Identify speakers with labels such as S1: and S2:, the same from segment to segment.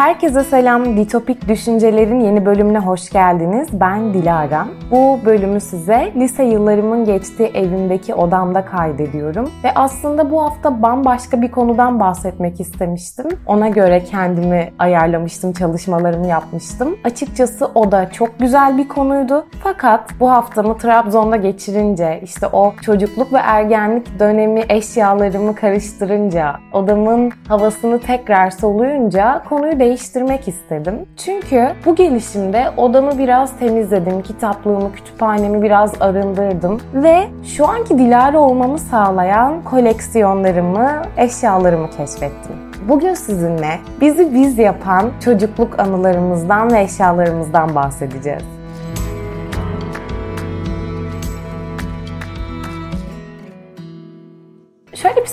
S1: Herkese selam. Ditopik Düşünceler'in yeni bölümüne hoş geldiniz. Ben Dilara. Bu bölümü size lise yıllarımın geçtiği evimdeki odamda kaydediyorum. Ve aslında bu hafta bambaşka bir konudan bahsetmek istemiştim. Ona göre kendimi ayarlamıştım, çalışmalarımı yapmıştım. Açıkçası o da çok güzel bir konuydu. Fakat bu haftamı Trabzon'da geçirince, işte o çocukluk ve ergenlik dönemi eşyalarımı karıştırınca, odamın havasını tekrar soluyunca konuyu değiştirdim değiştirmek istedim. Çünkü bu gelişimde odamı biraz temizledim, kitaplığımı, kütüphanemi biraz arındırdım ve şu anki Dilara olmamı sağlayan koleksiyonlarımı, eşyalarımı keşfettim. Bugün sizinle bizi biz yapan çocukluk anılarımızdan ve eşyalarımızdan bahsedeceğiz.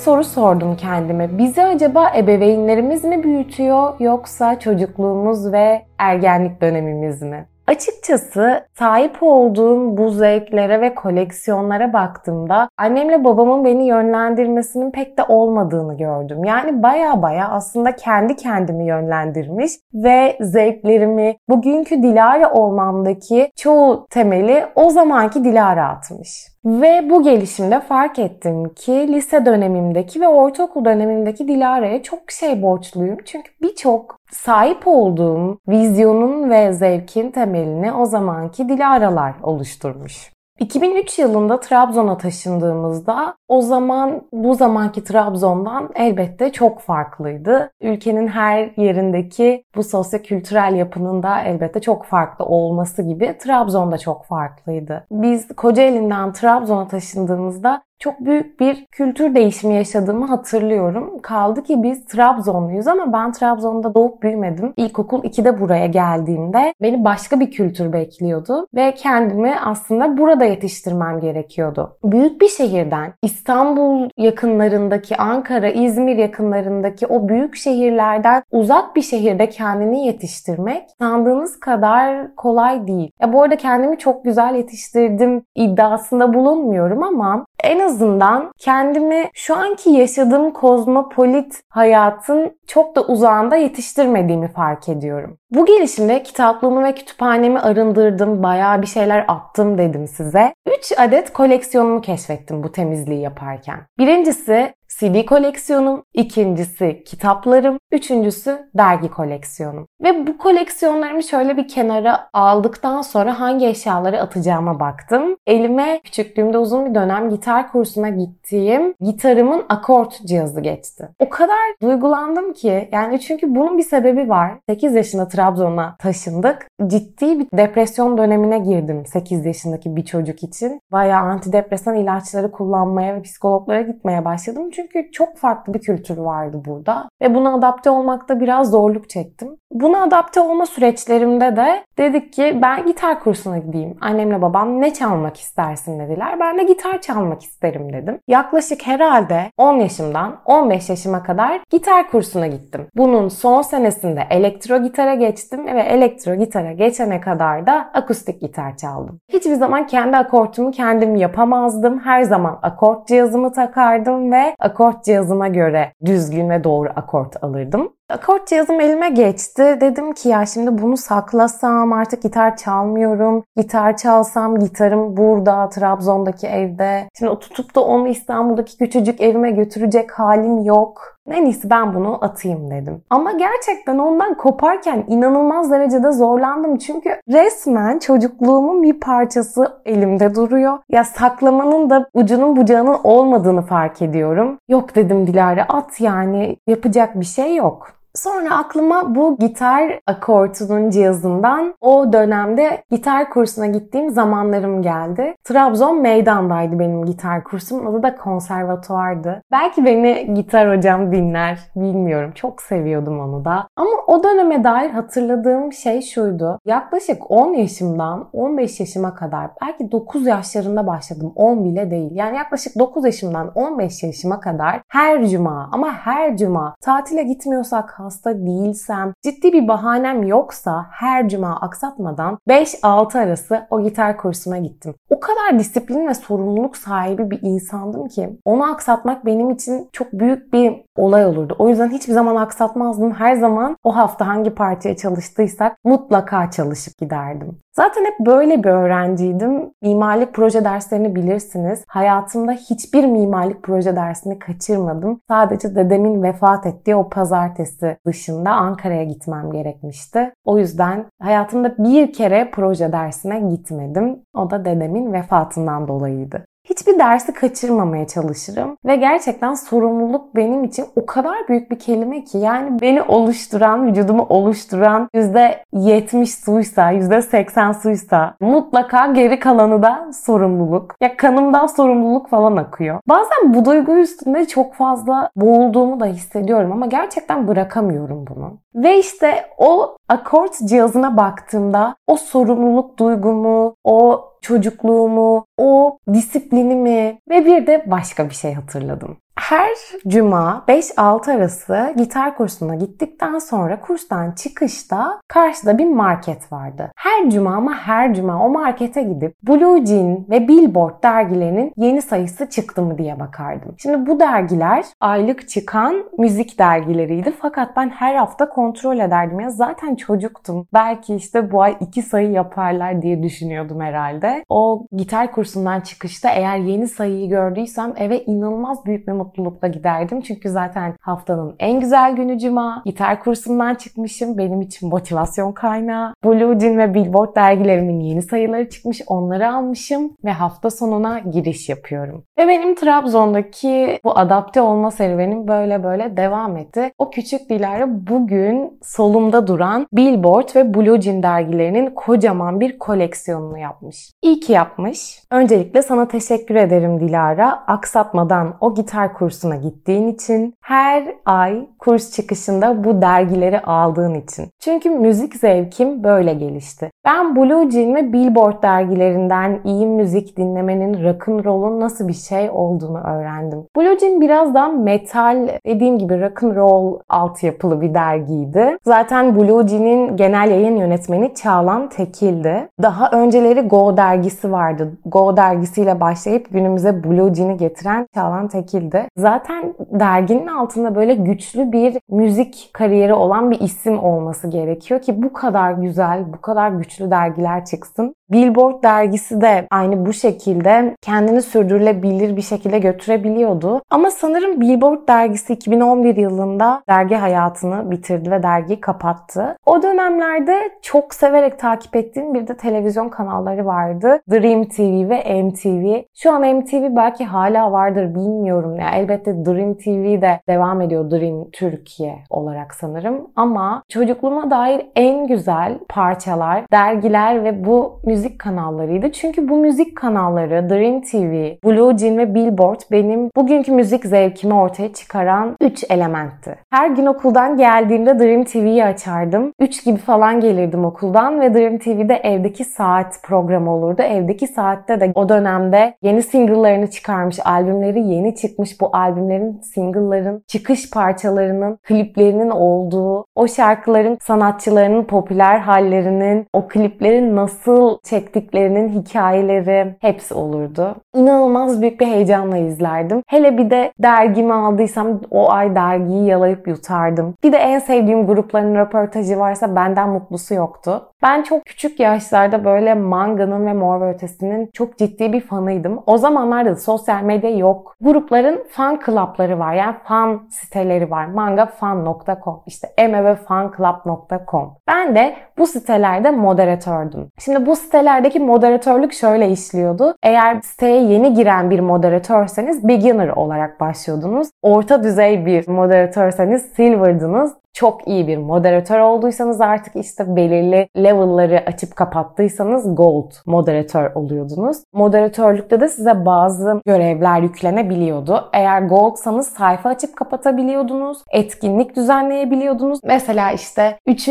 S1: Soru sordum kendime. Bizi acaba ebeveynlerimiz mi büyütüyor yoksa çocukluğumuz ve ergenlik dönemimiz mi? Açıkçası sahip olduğum bu zevklere ve koleksiyonlara baktığımda annemle babamın beni yönlendirmesinin pek de olmadığını gördüm. Yani baya baya aslında kendi kendimi yönlendirmiş ve zevklerimi bugünkü Dilara olmamdaki çoğu temeli o zamanki Dilara atmış. Ve bu gelişimde fark ettim ki lise dönemimdeki ve ortaokul dönemimdeki Dilara'ya çok şey borçluyum. Çünkü birçok sahip olduğum vizyonun ve zevkin temelini o zamanki Dilara'lar oluşturmuş. 2003 yılında Trabzon'a taşındığımızda o zaman bu zamanki Trabzon'dan elbette çok farklıydı. Ülkenin her yerindeki bu sosyo-kültürel yapının da elbette çok farklı olması gibi Trabzon'da çok farklıydı. Biz Kocaeli'nden Trabzon'a taşındığımızda çok büyük bir kültür değişimi yaşadığımı hatırlıyorum. Kaldı ki biz Trabzonluyuz ama ben Trabzon'da doğup büyümedim. İlkokul 2'de buraya geldiğimde beni başka bir kültür bekliyordu ve kendimi aslında burada yetiştirmem gerekiyordu. Büyük bir şehirden İstanbul yakınlarındaki, Ankara, İzmir yakınlarındaki o büyük şehirlerden uzak bir şehirde kendini yetiştirmek sandığınız kadar kolay değil. Ya bu arada kendimi çok güzel yetiştirdim iddiasında bulunmuyorum ama en azından kendimi şu anki yaşadığım kozmopolit hayatın çok da uzağında yetiştirmediğimi fark ediyorum. Bu gelişimde kitaplığımı ve kütüphanemi arındırdım, bayağı bir şeyler attım dedim size. 3 adet koleksiyonumu keşfettim bu temizliği yaparken. Birincisi CD koleksiyonum, ikincisi kitaplarım, üçüncüsü dergi koleksiyonum. Ve bu koleksiyonlarımı şöyle bir kenara aldıktan sonra hangi eşyaları atacağıma baktım. Elime küçüklüğümde uzun bir dönem gitar kursuna gittiğim gitarımın akort cihazı geçti. O kadar duygulandım ki yani çünkü bunun bir sebebi var. 8 yaşında Trabzon'a taşındık. Ciddi bir depresyon dönemine girdim 8 yaşındaki bir çocuk için. Bayağı antidepresan ilaçları kullanmaya ve psikologlara gitmeye başladım. Çünkü çok farklı bir kültür vardı burada. Ve buna adapte olmakta biraz zorluk çektim. Buna adapte olma süreçlerimde de dedik ki ben gitar kursuna gideyim. Annemle babam ne çalmak istersin dediler. Ben de gitar çalmak isterim dedim. Yaklaşık herhalde 10 yaşımdan 15 yaşıma kadar gitar kursuna gittim. Bunun son senesinde elektro gitara geçtim ve elektro gitara geçene kadar da akustik gitar çaldım. Hiçbir zaman kendi akortumu kendim yapamazdım. Her zaman akort cihazımı takardım ve akort cihazıma göre düzgün ve doğru akort alırdım. Akort cihazım elime geçti. Dedim ki ya şimdi bunu saklasam artık gitar çalmıyorum. Gitar çalsam gitarım burada Trabzon'daki evde. Şimdi tutup da onu İstanbul'daki küçücük evime götürecek halim yok. En iyisi ben bunu atayım dedim. Ama gerçekten ondan koparken inanılmaz derecede zorlandım. Çünkü resmen çocukluğumun bir parçası elimde duruyor. Ya saklamanın da ucunun bucağının olmadığını fark ediyorum. Yok dedim Dilara at yani yapacak bir şey yok. Sonra aklıma bu gitar akortunun cihazından o dönemde gitar kursuna gittiğim zamanlarım geldi. Trabzon meydandaydı benim gitar kursum. Adı da konservatuardı. Belki beni gitar hocam dinler. Bilmiyorum. Çok seviyordum onu da. Ama o döneme dair hatırladığım şey şuydu. Yaklaşık 10 yaşımdan 15 yaşıma kadar belki 9 yaşlarında başladım. 10 bile değil. Yani yaklaşık 9 yaşımdan 15 yaşıma kadar her cuma ama her cuma tatile gitmiyorsak hasta değilsem, ciddi bir bahanem yoksa her cuma aksatmadan 5-6 arası o gitar kursuna gittim. O kadar disiplin ve sorumluluk sahibi bir insandım ki onu aksatmak benim için çok büyük bir olay olurdu. O yüzden hiçbir zaman aksatmazdım. Her zaman o hafta hangi partiye çalıştıysak mutlaka çalışıp giderdim. Zaten hep böyle bir öğrenciydim. Mimarlık proje derslerini bilirsiniz. Hayatımda hiçbir mimarlık proje dersini kaçırmadım. Sadece dedemin vefat ettiği o pazartesi dışında Ankara'ya gitmem gerekmişti. O yüzden hayatımda bir kere proje dersine gitmedim. O da dedemin vefatından dolayıydı. Hiçbir dersi kaçırmamaya çalışırım ve gerçekten sorumluluk benim için o kadar büyük bir kelime ki yani beni oluşturan, vücudumu oluşturan %70 suysa, %80 suysa mutlaka geri kalanı da sorumluluk. Ya kanımdan sorumluluk falan akıyor. Bazen bu duygu üstünde çok fazla boğulduğumu da hissediyorum ama gerçekten bırakamıyorum bunu. Ve işte o akort cihazına baktığımda o sorumluluk duygumu, o çocukluğumu, o disiplinimi ve bir de başka bir şey hatırladım. Her cuma 5-6 arası gitar kursuna gittikten sonra kurstan çıkışta karşıda bir market vardı. Her cuma ama her cuma o markete gidip Blue Jean ve Billboard dergilerinin yeni sayısı çıktı mı diye bakardım. Şimdi bu dergiler aylık çıkan müzik dergileriydi fakat ben her hafta kontrol ederdim. Ya zaten çocuktum. Belki işte bu ay iki sayı yaparlar diye düşünüyordum herhalde. O gitar kursundan çıkışta eğer yeni sayıyı gördüysem eve inanılmaz büyük bir mutlulukla giderdim. Çünkü zaten haftanın en güzel günü cuma. Gitar kursundan çıkmışım. Benim için motivasyon kaynağı. Blue Jean ve Billboard dergilerimin yeni sayıları çıkmış. Onları almışım ve hafta sonuna giriş yapıyorum. Ve benim Trabzon'daki bu adapte olma serüvenim böyle böyle devam etti. O küçük Dilara bugün solumda duran Billboard ve Blue Jean dergilerinin kocaman bir koleksiyonunu yapmış. İyi ki yapmış. Öncelikle sana teşekkür ederim Dilara. Aksatmadan o gitar kursuna gittiğin için, her ay kurs çıkışında bu dergileri aldığın için. Çünkü müzik zevkim böyle gelişti. Ben Blue Jean ve Billboard dergilerinden iyi müzik dinlemenin, rock'n'roll'un nasıl bir şey olduğunu öğrendim. Blue Jean biraz daha metal, dediğim gibi rock'n'roll altyapılı bir dergiydi. Zaten Blue Jean'in genel yayın yönetmeni Çağlan Tekil'di. Daha önceleri Go dergisi vardı. Go dergisiyle başlayıp günümüze Blue Jean'i getiren Çağlan Tekil'di. Zaten derginin altında böyle güçlü bir müzik kariyeri olan bir isim olması gerekiyor ki bu kadar güzel, bu kadar güçlü dergiler çıksın. Billboard dergisi de aynı bu şekilde kendini sürdürülebilir bir şekilde götürebiliyordu. Ama sanırım Billboard dergisi 2011 yılında dergi hayatını bitirdi ve dergiyi kapattı. O dönemlerde çok severek takip ettiğim bir de televizyon kanalları vardı. Dream TV ve MTV. Şu an MTV belki hala vardır bilmiyorum. Yani elbette Dream TV de devam ediyor Dream Türkiye olarak sanırım. Ama çocukluğuma dair en güzel parçalar, dergiler ve bu müzik kanallarıydı. Çünkü bu müzik kanalları Dream TV, Blue Jean ve Billboard benim bugünkü müzik zevkimi ortaya çıkaran 3 elementti. Her gün okuldan geldiğimde Dream TV'yi açardım. 3 gibi falan gelirdim okuldan ve Dream TV'de evdeki saat programı olurdu. Evdeki saatte de o dönemde yeni single'larını çıkarmış, albümleri yeni çıkmış bu albümlerin, single'ların, çıkış parçalarının, kliplerinin olduğu, o şarkıların sanatçılarının popüler hallerinin, o kliplerin nasıl çektiklerinin hikayeleri hepsi olurdu. İnanılmaz büyük bir heyecanla izlerdim. Hele bir de dergimi aldıysam o ay dergiyi yalayıp yutardım. Bir de en sevdiğim grupların röportajı varsa benden mutlusu yoktu. Ben çok küçük yaşlarda böyle manganın ve mor ve ötesinin çok ciddi bir fanıydım. O zamanlarda da sosyal medya yok. Grupların fan club'ları var. Yani fan siteleri var. mangafan.com işte mvfanclub.com Ben de bu sitelerde moderatördüm. Şimdi bu sitelerdeki moderatörlük şöyle işliyordu. Eğer siteye yeni giren bir moderatörseniz beginner olarak başlıyordunuz. Orta düzey bir moderatörseniz silver'dınız çok iyi bir moderatör olduysanız artık işte belirli level'ları açıp kapattıysanız gold moderatör oluyordunuz. Moderatörlükte de size bazı görevler yüklenebiliyordu. Eğer goldsanız sayfa açıp kapatabiliyordunuz. Etkinlik düzenleyebiliyordunuz. Mesela işte 3.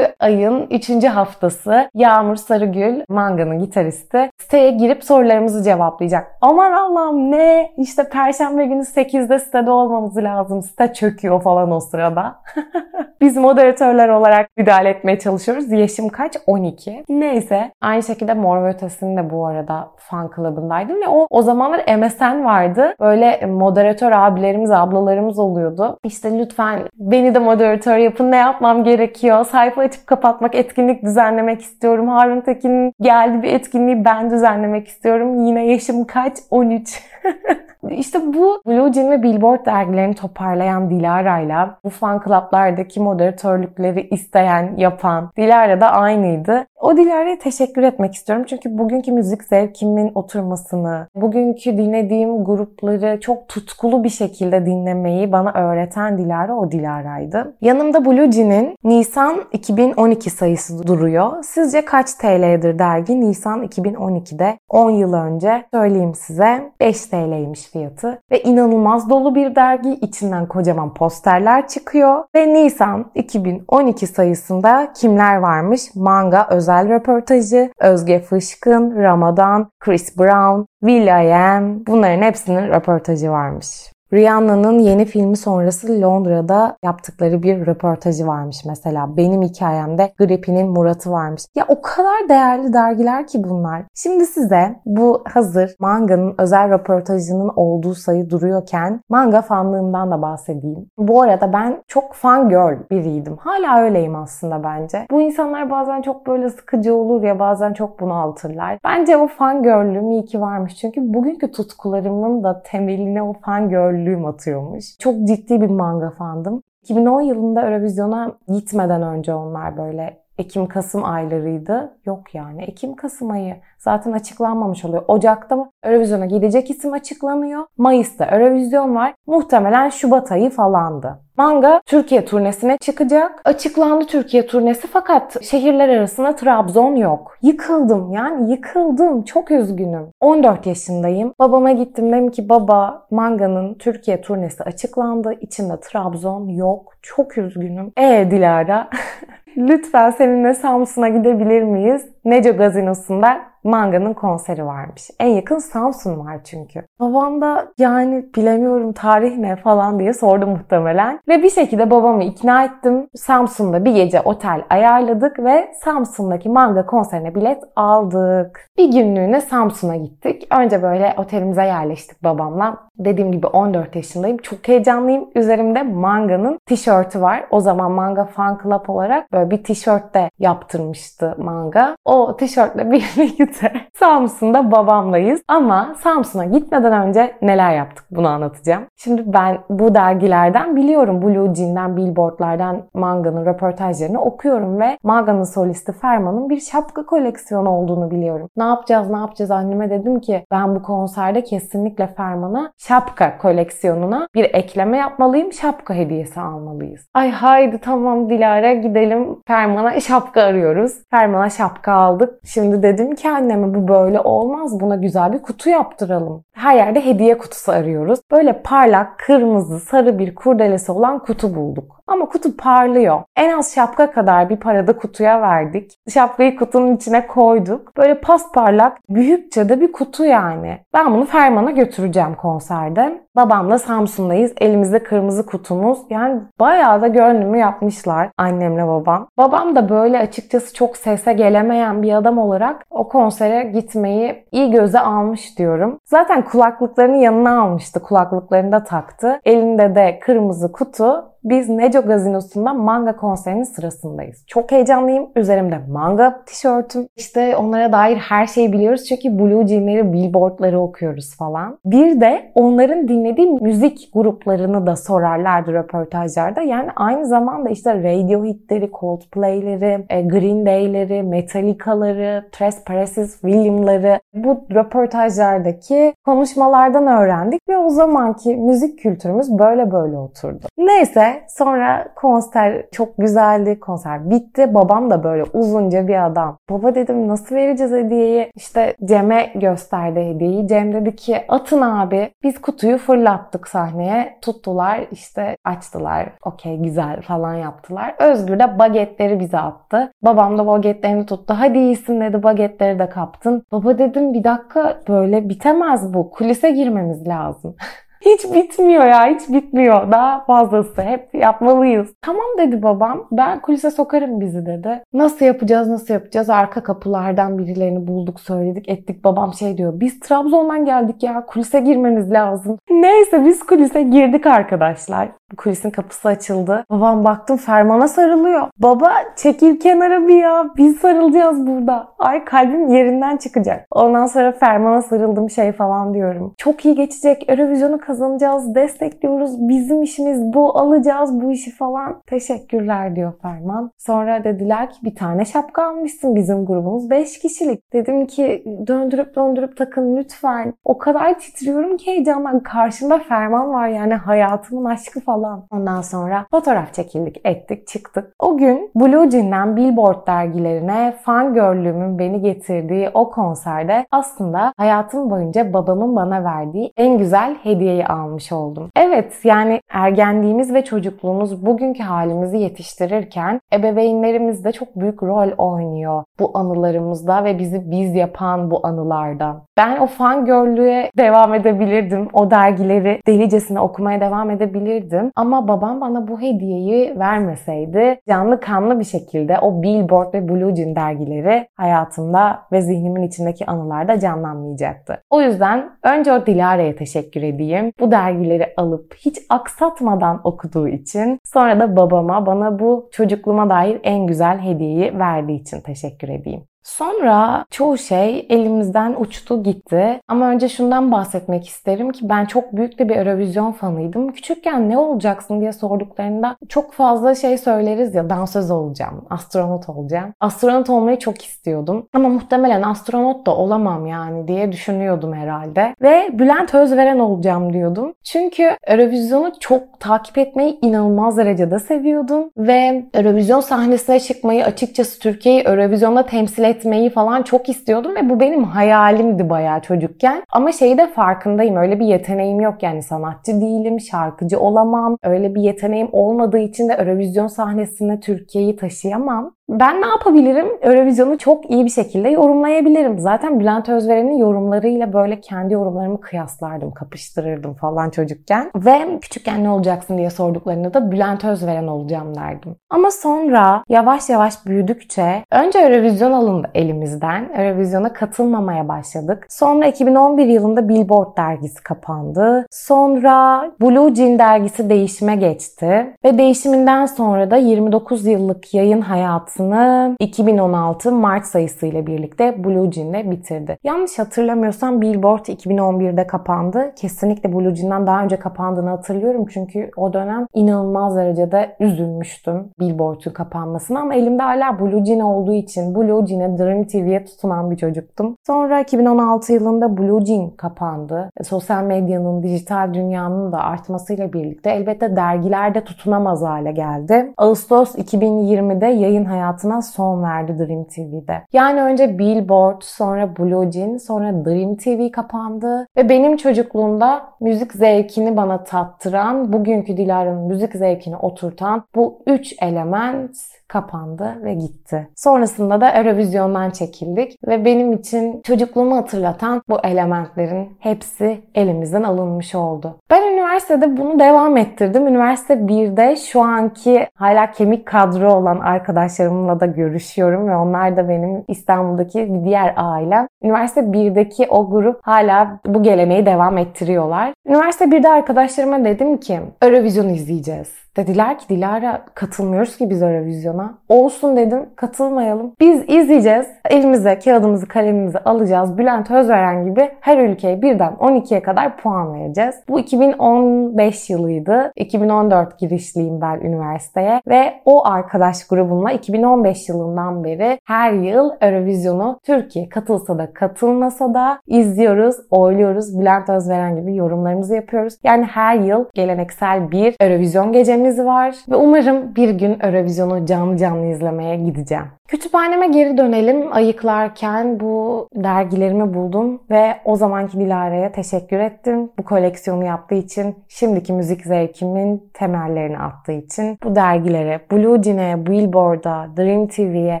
S1: ayın 3. haftası Yağmur Sarıgül, Manga'nın gitaristi siteye girip sorularımızı cevaplayacak. Aman Allah'ım ne? İşte perşembe günü 8'de sitede olmamız lazım. Site çöküyor falan o sırada. Biz moderatörler olarak müdahale etmeye çalışıyoruz. Yaşım kaç? 12. Neyse. Aynı şekilde Mor ve Ötesi'nin de bu arada fan club'ındaydım ve o o zamanlar MSN vardı. Böyle moderatör abilerimiz, ablalarımız oluyordu. İşte lütfen beni de moderatör yapın. Ne yapmam gerekiyor? Sayfa açıp kapatmak, etkinlik düzenlemek istiyorum. Harun Tekin'in geldi bir etkinliği ben düzenlemek istiyorum. Yine yaşım kaç? 13. İşte bu Blue Jean ve Billboard dergilerini toparlayan Dilara'yla bu fan club'lardaki moderatörlükleri isteyen, yapan Dilara da aynıydı. O Dilara'ya teşekkür etmek istiyorum. Çünkü bugünkü müzik zevkimin oturmasını, bugünkü dinlediğim grupları çok tutkulu bir şekilde dinlemeyi bana öğreten Dilara o Dilara'ydı. Yanımda Blue Jean'in Nisan 2012 sayısı duruyor. Sizce kaç TL'dir dergi Nisan 2012'de 10 yıl önce söyleyeyim size 5 TL'ymiş fiyatı ve inanılmaz dolu bir dergi. içinden kocaman posterler çıkıyor ve Nisan 2012 sayısında kimler varmış? Manga özel röportajı, Özge Fışkın, Ramadan, Chris Brown, Will.i.am bunların hepsinin röportajı varmış. Rihanna'nın yeni filmi sonrası Londra'da yaptıkları bir röportajı varmış mesela. Benim hikayemde Gripi'nin Murat'ı varmış. Ya o kadar değerli dergiler ki bunlar. Şimdi size bu hazır manganın özel röportajının olduğu sayı duruyorken manga fanlığımdan da bahsedeyim. Bu arada ben çok fan girl biriydim. Hala öyleyim aslında bence. Bu insanlar bazen çok böyle sıkıcı olur ya bazen çok bunaltırlar. Bence o fan girl'lüğüm iyi ki varmış. Çünkü bugünkü tutkularımın da temeline o fan girl gollüğüm atıyormuş. Çok ciddi bir manga fandım. 2010 yılında Eurovision'a gitmeden önce onlar böyle Ekim-Kasım aylarıydı. Yok yani Ekim-Kasım ayı zaten açıklanmamış oluyor. Ocak'ta Eurovision'a gidecek isim açıklanıyor. Mayıs'ta Eurovizyon var. Muhtemelen Şubat ayı falandı. Manga Türkiye turnesine çıkacak. Açıklandı Türkiye turnesi fakat şehirler arasında Trabzon yok. Yıkıldım yani yıkıldım. Çok üzgünüm. 14 yaşındayım. Babama gittim dedim ki baba manganın Türkiye turnesi açıklandı. İçinde Trabzon yok. Çok üzgünüm. E Dilara lütfen seninle Samsun'a gidebilir miyiz? Neco Gazinosu'nda Manga'nın konseri varmış. En yakın Samsun var çünkü. Babam da yani bilemiyorum tarih ne falan diye sordu muhtemelen. Ve bir şekilde babamı ikna ettim. Samsun'da bir gece otel ayarladık ve Samsun'daki Manga konserine bilet aldık. Bir günlüğüne Samsun'a gittik. Önce böyle otelimize yerleştik babamla. Dediğim gibi 14 yaşındayım. Çok heyecanlıyım. Üzerimde Manga'nın tişörtü var. O zaman Manga Fan Club olarak böyle bir tişört de yaptırmıştı Manga. O tişörtle birlikte Samsun'da babamlayız. Ama Samsun'a gitmeden önce neler yaptık bunu anlatacağım. Şimdi ben bu dergilerden biliyorum. Blue Jean'den, Billboard'lardan Manga'nın röportajlarını okuyorum ve Manga'nın solisti Ferman'ın bir şapka koleksiyonu olduğunu biliyorum. Ne yapacağız, ne yapacağız anneme dedim ki ben bu konserde kesinlikle Ferman'a şapka koleksiyonuna bir ekleme yapmalıyım. Şapka hediyesi almalıyız. Ay haydi tamam Dilara gidelim Ferman'a şapka arıyoruz. Ferman'a şapka aldık. Şimdi dedim ki anneme bu böyle olmaz. Buna güzel bir kutu yaptıralım. Her yerde hediye kutusu arıyoruz. Böyle parlak, kırmızı, sarı bir kurdelesi olan kutu bulduk. Ama kutu parlıyor. En az şapka kadar bir parada kutuya verdik. Şapkayı kutunun içine koyduk. Böyle pasparlak, büyükçe de bir kutu yani. Ben bunu Ferman'a götüreceğim konserde. Babamla Samsun'dayız. Elimizde kırmızı kutumuz. Yani bayağı da gönlümü yapmışlar annemle babam. Babam da böyle açıkçası çok sese gelemeyen bir adam olarak o konsere gitmeyi iyi göze almış diyorum. Zaten kulaklıklarını yanına almıştı. Kulaklıklarını da taktı. Elinde de kırmızı kutu biz Neco Gazinosu'nda manga konserinin sırasındayız. Çok heyecanlıyım. Üzerimde manga tişörtüm. İşte onlara dair her şeyi biliyoruz. Çünkü Blue Jean'leri, Billboard'ları okuyoruz falan. Bir de onların dinlediği müzik gruplarını da sorarlardı röportajlarda. Yani aynı zamanda işte Radiohead'leri, Coldplay'leri, e, Green Day'leri, Metallica'ları, Tres Paresis, William'ları bu röportajlardaki konuşmalardan öğrendik ve o zamanki müzik kültürümüz böyle böyle oturdu. Neyse sonra konser çok güzeldi. Konser bitti. Babam da böyle uzunca bir adam. Baba dedim nasıl vereceğiz hediyeyi? İşte Cem'e gösterdi hediyeyi. Cem dedi ki atın abi. Biz kutuyu fırlattık sahneye. Tuttular işte açtılar. Okey güzel falan yaptılar. Özgür de bagetleri bize attı. Babam da bagetlerini tuttu. Hadi iyisin dedi bagetleri de kaptın. Baba dedim bir dakika böyle bitemez bu. Kulise girmemiz lazım. hiç bitmiyor ya hiç bitmiyor. Daha fazlası hep yapmalıyız. Tamam dedi babam ben kulise sokarım bizi dedi. Nasıl yapacağız nasıl yapacağız arka kapılardan birilerini bulduk söyledik ettik. Babam şey diyor biz Trabzon'dan geldik ya kulise girmemiz lazım. Neyse biz kulise girdik arkadaşlar. Kulisin kapısı açıldı. Babam baktım fermana sarılıyor. Baba çekil kenara bir ya. Biz sarılacağız burada. Ay kalbim yerinden çıkacak. Ondan sonra fermana sarıldım şey falan diyorum. Çok iyi geçecek. Eurovision'u kazanacağız. Destekliyoruz. Bizim işimiz bu. Alacağız bu işi falan. Teşekkürler diyor Ferman. Sonra dediler ki bir tane şapka almışsın. Bizim grubumuz 5 kişilik. Dedim ki döndürüp döndürüp takın lütfen. O kadar titriyorum ki heyecandan. Karşımda Ferman var yani hayatımın aşkı falan falan. Ondan sonra fotoğraf çekildik, ettik, çıktık. O gün Blue Jean'den Billboard dergilerine fan görlüğümün beni getirdiği o konserde aslında hayatım boyunca babamın bana verdiği en güzel hediyeyi almış oldum. Evet yani ergenliğimiz ve çocukluğumuz bugünkü halimizi yetiştirirken ebeveynlerimiz de çok büyük rol oynuyor bu anılarımızda ve bizi biz yapan bu anılardan. Ben o fan görlüğe devam edebilirdim. O dergileri delicesine okumaya devam edebilirdim. Ama babam bana bu hediyeyi vermeseydi canlı kanlı bir şekilde o Billboard ve Blue Jean dergileri hayatımda ve zihnimin içindeki anılarda canlanmayacaktı. O yüzden önce o Dilara'ya teşekkür edeyim. Bu dergileri alıp hiç aksatmadan okuduğu için sonra da babama bana bu çocukluğuma dair en güzel hediyeyi verdiği için teşekkür edeyim. Sonra çoğu şey elimizden uçtu gitti. Ama önce şundan bahsetmek isterim ki ben çok büyük de bir Eurovision fanıydım. Küçükken ne olacaksın diye sorduklarında çok fazla şey söyleriz ya dansöz olacağım, astronot olacağım. Astronot olmayı çok istiyordum. Ama muhtemelen astronot da olamam yani diye düşünüyordum herhalde. Ve Bülent Özveren olacağım diyordum. Çünkü Eurovision'u çok takip etmeyi inanılmaz derecede seviyordum. Ve Eurovision sahnesine çıkmayı açıkçası Türkiye'yi Eurovision'da temsil et etmeyi falan çok istiyordum ve bu benim hayalimdi bayağı çocukken. Ama şeyi de farkındayım. Öyle bir yeteneğim yok yani sanatçı değilim, şarkıcı olamam. Öyle bir yeteneğim olmadığı için de Eurovision sahnesine Türkiye'yi taşıyamam. Ben ne yapabilirim? Eurovision'u çok iyi bir şekilde yorumlayabilirim. Zaten Bülent Özveren'in yorumlarıyla böyle kendi yorumlarımı kıyaslardım, kapıştırırdım falan çocukken. Ve küçükken ne olacaksın diye sorduklarında da Bülent Özveren olacağım derdim. Ama sonra yavaş yavaş büyüdükçe önce Eurovision alındı elimizden. Eurovision'a katılmamaya başladık. Sonra 2011 yılında Billboard dergisi kapandı. Sonra Blue Jean dergisi değişime geçti. Ve değişiminden sonra da 29 yıllık yayın hayatı hayatını 2016 Mart sayısıyla birlikte Blue Jean'le bitirdi. Yanlış hatırlamıyorsam Billboard 2011'de kapandı. Kesinlikle Blue Jean'den daha önce kapandığını hatırlıyorum çünkü o dönem inanılmaz derecede üzülmüştüm Billboard'un kapanmasına ama elimde hala Blue Jean olduğu için Blue Jean'e Dream TV'ye tutunan bir çocuktum. Sonra 2016 yılında Blue Jean kapandı. Sosyal medyanın, dijital dünyanın da artmasıyla birlikte elbette dergilerde tutunamaz hale geldi. Ağustos 2020'de yayın hayatı hayatına son verdi Dream TV'de. Yani önce Billboard, sonra Blue Jean, sonra Dream TV kapandı ve benim çocukluğumda müzik zevkini bana tattıran, bugünkü Dilara'nın müzik zevkini oturtan bu üç element kapandı ve gitti. Sonrasında da Eurovision'dan çekildik ve benim için çocukluğumu hatırlatan bu elementlerin hepsi elimizden alınmış oldu. Ben üniversitede bunu devam ettirdim. Üniversite 1'de şu anki hala kemik kadro olan arkadaşlarımla da görüşüyorum ve onlar da benim İstanbul'daki diğer ailem. Üniversite 1'deki o grup hala bu geleneği devam ettiriyorlar. Üniversite 1'de arkadaşlarıma dedim ki Eurovision izleyeceğiz. Dediler ki Dilara katılmıyoruz ki biz Eurovision'a. Olsun dedim katılmayalım. Biz izleyeceğiz. Elimize kağıdımızı kalemimizi alacağız. Bülent Özveren gibi her ülkeye birden 12'ye kadar puan vereceğiz. Bu 2015 yılıydı. 2014 girişliyim ben üniversiteye ve o arkadaş grubumla 2015 yılından beri her yıl Eurovision'u Türkiye katılsa da katılmasa da izliyoruz, oyluyoruz. Bülent Özveren gibi yorumlarımızı yapıyoruz. Yani her yıl geleneksel bir Eurovision gecemiz var ve umarım bir gün Eurovision'u canlı canlı canlı izlemeye gideceğim. Kütüphaneme geri dönelim. Ayıklarken bu dergilerimi buldum ve o zamanki Dilara'ya teşekkür ettim. Bu koleksiyonu yaptığı için, şimdiki müzik zevkimin temellerini attığı için bu dergilere, Blue Jean'e, Billboard'a, Dream TV'ye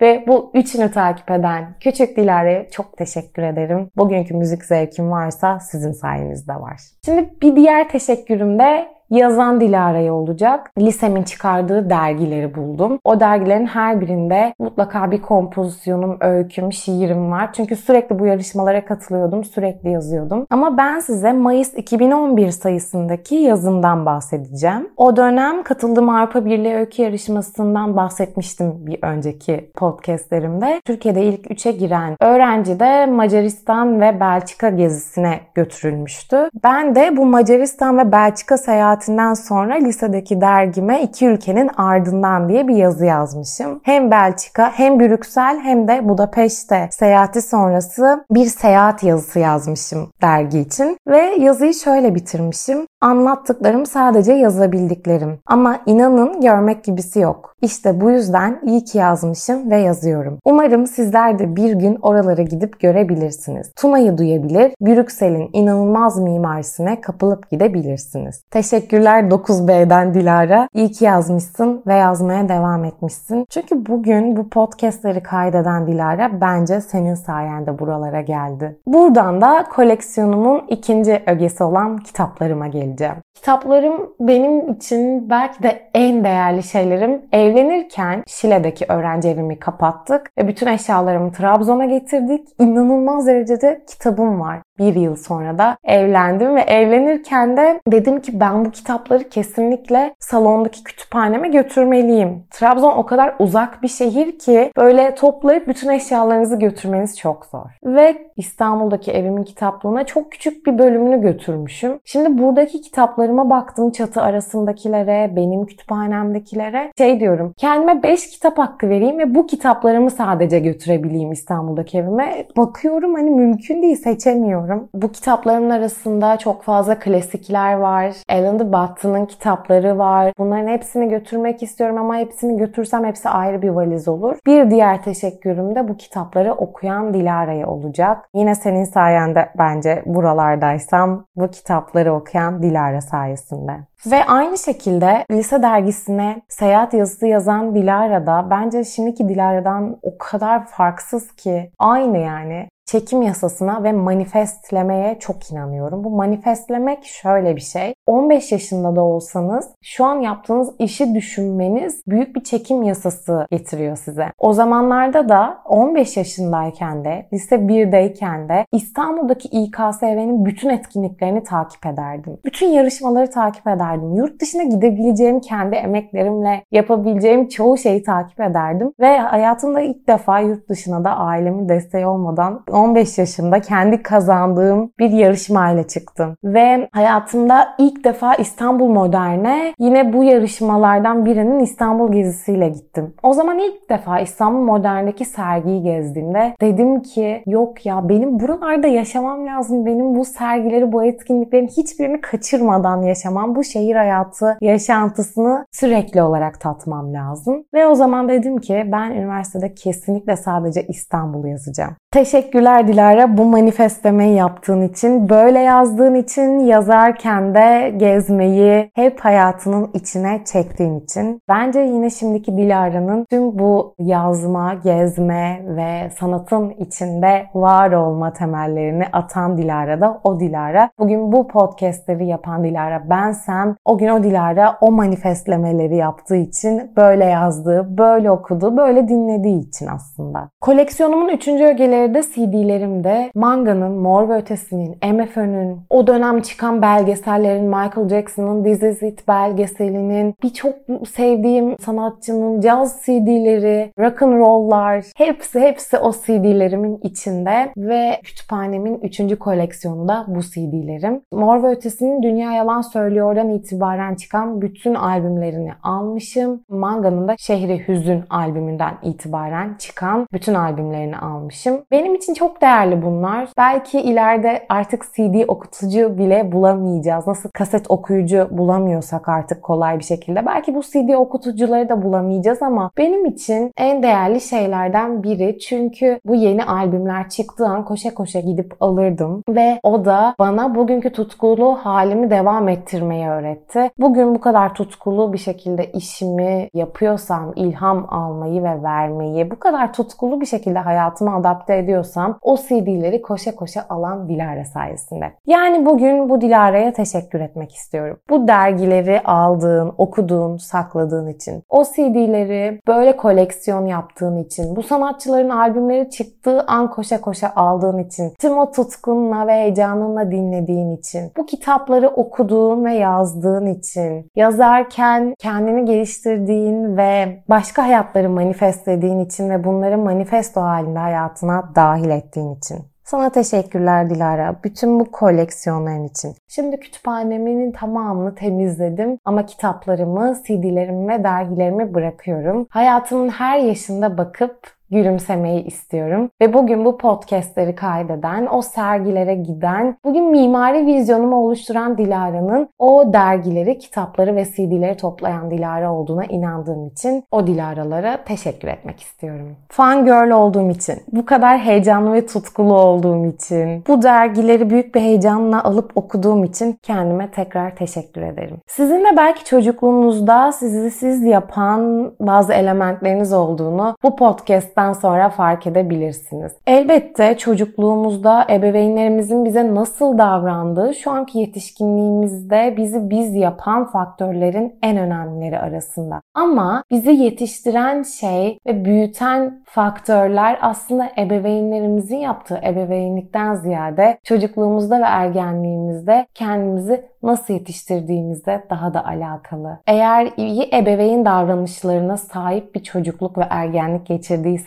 S1: ve bu üçünü takip eden küçük Dilara'ya çok teşekkür ederim. Bugünkü müzik zevkim varsa sizin sayenizde var. Şimdi bir diğer teşekkürüm de yazan Dilara'ya olacak. Lisemin çıkardığı dergileri buldum. O dergilerin her birinde mutlaka bir kompozisyonum, öyküm, şiirim var. Çünkü sürekli bu yarışmalara katılıyordum, sürekli yazıyordum. Ama ben size Mayıs 2011 sayısındaki yazımdan bahsedeceğim. O dönem katıldığım Avrupa Birliği Öykü Yarışması'ndan bahsetmiştim bir önceki podcastlerimde. Türkiye'de ilk üçe giren öğrenci de Macaristan ve Belçika gezisine götürülmüştü. Ben de bu Macaristan ve Belçika seyahati seyahatinden sonra lisedeki dergime iki ülkenin ardından diye bir yazı yazmışım. Hem Belçika hem Brüksel hem de Budapeşte seyahati sonrası bir seyahat yazısı yazmışım dergi için. Ve yazıyı şöyle bitirmişim. Anlattıklarım sadece yazabildiklerim. Ama inanın görmek gibisi yok. İşte bu yüzden iyi ki yazmışım ve yazıyorum. Umarım sizler de bir gün oralara gidip görebilirsiniz. Tuna'yı duyabilir, Brüksel'in inanılmaz mimarisine kapılıp gidebilirsiniz. Teşekkürler 9B'den Dilara. İyi ki yazmışsın ve yazmaya devam etmişsin. Çünkü bugün bu podcastleri kaydeden Dilara bence senin sayende buralara geldi. Buradan da koleksiyonumun ikinci ögesi olan kitaplarıma geliyor söyleyeceğim. Kitaplarım benim için belki de en değerli şeylerim. Evlenirken Şile'deki öğrenci evimi kapattık ve bütün eşyalarımı Trabzon'a getirdik. İnanılmaz derecede kitabım var bir yıl sonra da evlendim ve evlenirken de dedim ki ben bu kitapları kesinlikle salondaki kütüphaneme götürmeliyim. Trabzon o kadar uzak bir şehir ki böyle toplayıp bütün eşyalarınızı götürmeniz çok zor. Ve İstanbul'daki evimin kitaplığına çok küçük bir bölümünü götürmüşüm. Şimdi buradaki kitaplarıma baktım çatı arasındakilere, benim kütüphanemdekilere. Şey diyorum kendime 5 kitap hakkı vereyim ve bu kitaplarımı sadece götürebileyim İstanbul'daki evime. Bakıyorum hani mümkün değil seçemiyorum düşünüyorum. Bu kitaplarımın arasında çok fazla klasikler var. Alan de Botton'ın kitapları var. Bunların hepsini götürmek istiyorum ama hepsini götürsem hepsi ayrı bir valiz olur. Bir diğer teşekkürüm de bu kitapları okuyan Dilara'ya olacak. Yine senin sayende bence buralardaysam bu kitapları okuyan Dilara sayesinde. Ve aynı şekilde lise dergisine seyahat yazısı yazan Dilara da bence şimdiki Dilara'dan o kadar farksız ki aynı yani çekim yasasına ve manifestlemeye çok inanıyorum. Bu manifestlemek şöyle bir şey. 15 yaşında da olsanız şu an yaptığınız işi düşünmeniz büyük bir çekim yasası getiriyor size. O zamanlarda da 15 yaşındayken de lise 1'deyken de İstanbul'daki İKSV'nin bütün etkinliklerini takip ederdim. Bütün yarışmaları takip ederdim. Yurt dışına gidebileceğim kendi emeklerimle yapabileceğim çoğu şeyi takip ederdim. Ve hayatımda ilk defa yurt dışına da ailemin desteği olmadan 15 yaşında kendi kazandığım bir yarışmayla çıktım. Ve hayatımda ilk defa İstanbul Modern'e yine bu yarışmalardan birinin İstanbul gezisiyle gittim. O zaman ilk defa İstanbul Modern'deki sergiyi gezdiğimde dedim ki yok ya benim buralarda yaşamam lazım. Benim bu sergileri, bu etkinliklerin hiçbirini kaçırmadan yaşamam. Bu şehir hayatı yaşantısını sürekli olarak tatmam lazım. Ve o zaman dedim ki ben üniversitede kesinlikle sadece İstanbul'u yazacağım. Teşekkürler Dilara bu manifestemeyi yaptığın için, böyle yazdığın için, yazarken de gezmeyi hep hayatının içine çektiğin için. Bence yine şimdiki Dilara'nın tüm bu yazma, gezme ve sanatın içinde var olma temellerini atan Dilara da o Dilara. Bugün bu podcastleri yapan Dilara bensem, o gün o Dilara o manifestlemeleri yaptığı için böyle yazdığı, böyle okudu, böyle dinlediği için aslında. Koleksiyonumun üçüncü ögeleri ileride CD'lerimde Manga'nın, Mor ve Ötesi'nin, MFÖ'nün, o dönem çıkan belgesellerin, Michael Jackson'ın This Is It belgeselinin, birçok sevdiğim sanatçının caz CD'leri, rock and roll'lar, hepsi hepsi o CD'lerimin içinde ve kütüphanemin 3. koleksiyonunda bu CD'lerim. Mor ve Ötesi'nin Dünya Yalan Söylüyor'dan itibaren çıkan bütün albümlerini almışım. Manga'nın da Şehri Hüzün albümünden itibaren çıkan bütün albümlerini almışım. Benim için çok çok değerli bunlar. Belki ileride artık CD okutucu bile bulamayacağız. Nasıl kaset okuyucu bulamıyorsak artık kolay bir şekilde. Belki bu CD okutucuları da bulamayacağız ama benim için en değerli şeylerden biri. Çünkü bu yeni albümler çıktığı an koşa koşa gidip alırdım. Ve o da bana bugünkü tutkulu halimi devam ettirmeyi öğretti. Bugün bu kadar tutkulu bir şekilde işimi yapıyorsam, ilham almayı ve vermeyi, bu kadar tutkulu bir şekilde hayatıma adapte ediyorsam o CD'leri koşa koşa alan Dilara sayesinde. Yani bugün bu Dilara'ya teşekkür etmek istiyorum. Bu dergileri aldığın, okuduğun, sakladığın için. O CD'leri böyle koleksiyon yaptığın için. Bu sanatçıların albümleri çıktığı an koşa koşa aldığın için. Tüm o tutkunla ve heyecanınla dinlediğin için. Bu kitapları okuduğun ve yazdığın için. Yazarken kendini geliştirdiğin ve başka hayatları manifestlediğin için ve bunları manifesto halinde hayatına dahil ettiğin için. Sana teşekkürler Dilara. Bütün bu koleksiyonların için. Şimdi kütüphanemin tamamını temizledim ama kitaplarımı, CD'lerimi ve dergilerimi bırakıyorum. Hayatımın her yaşında bakıp gülümsemeyi istiyorum. Ve bugün bu podcastleri kaydeden, o sergilere giden, bugün mimari vizyonumu oluşturan Dilara'nın o dergileri, kitapları ve CD'leri toplayan Dilara olduğuna inandığım için o Dilara'lara teşekkür etmek istiyorum. Fan girl olduğum için, bu kadar heyecanlı ve tutkulu olduğum için, bu dergileri büyük bir heyecanla alıp okuduğum için kendime tekrar teşekkür ederim. Sizin de belki çocukluğunuzda sizi siz yapan bazı elementleriniz olduğunu bu podcast'ten yaştan sonra fark edebilirsiniz. Elbette çocukluğumuzda ebeveynlerimizin bize nasıl davrandığı şu anki yetişkinliğimizde bizi biz yapan faktörlerin en önemlileri arasında. Ama bizi yetiştiren şey ve büyüten faktörler aslında ebeveynlerimizin yaptığı ebeveynlikten ziyade çocukluğumuzda ve ergenliğimizde kendimizi nasıl yetiştirdiğimizde daha da alakalı. Eğer iyi ebeveyn davranışlarına sahip bir çocukluk ve ergenlik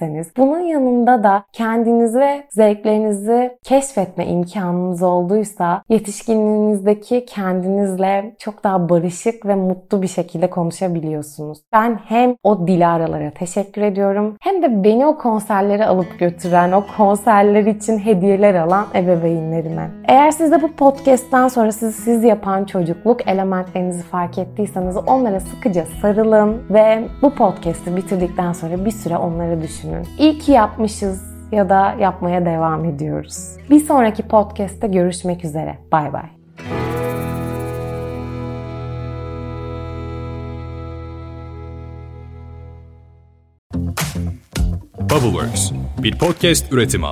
S1: geçirdiyseniz bunun yanında da kendinizi ve zevklerinizi keşfetme imkanınız olduysa yetişkinliğinizdeki kendinizle çok daha barışık ve mutlu bir şekilde konuşabiliyorsunuz. Ben hem o Dilara'lara teşekkür ediyorum hem de beni o konserlere alıp götüren, o konserler için hediyeler alan ebeveynlerime. Eğer siz de bu podcast'ten sonra sizi siz yapan çocukluk elementlerinizi fark ettiyseniz onlara sıkıca sarılın ve bu podcast'i bitirdikten sonra bir süre onları düşünün. İyi ki yapmışız ya da yapmaya devam ediyoruz. Bir sonraki podcast'te görüşmek üzere. Bay bay.
S2: Bubbleworks bir podcast üretimi.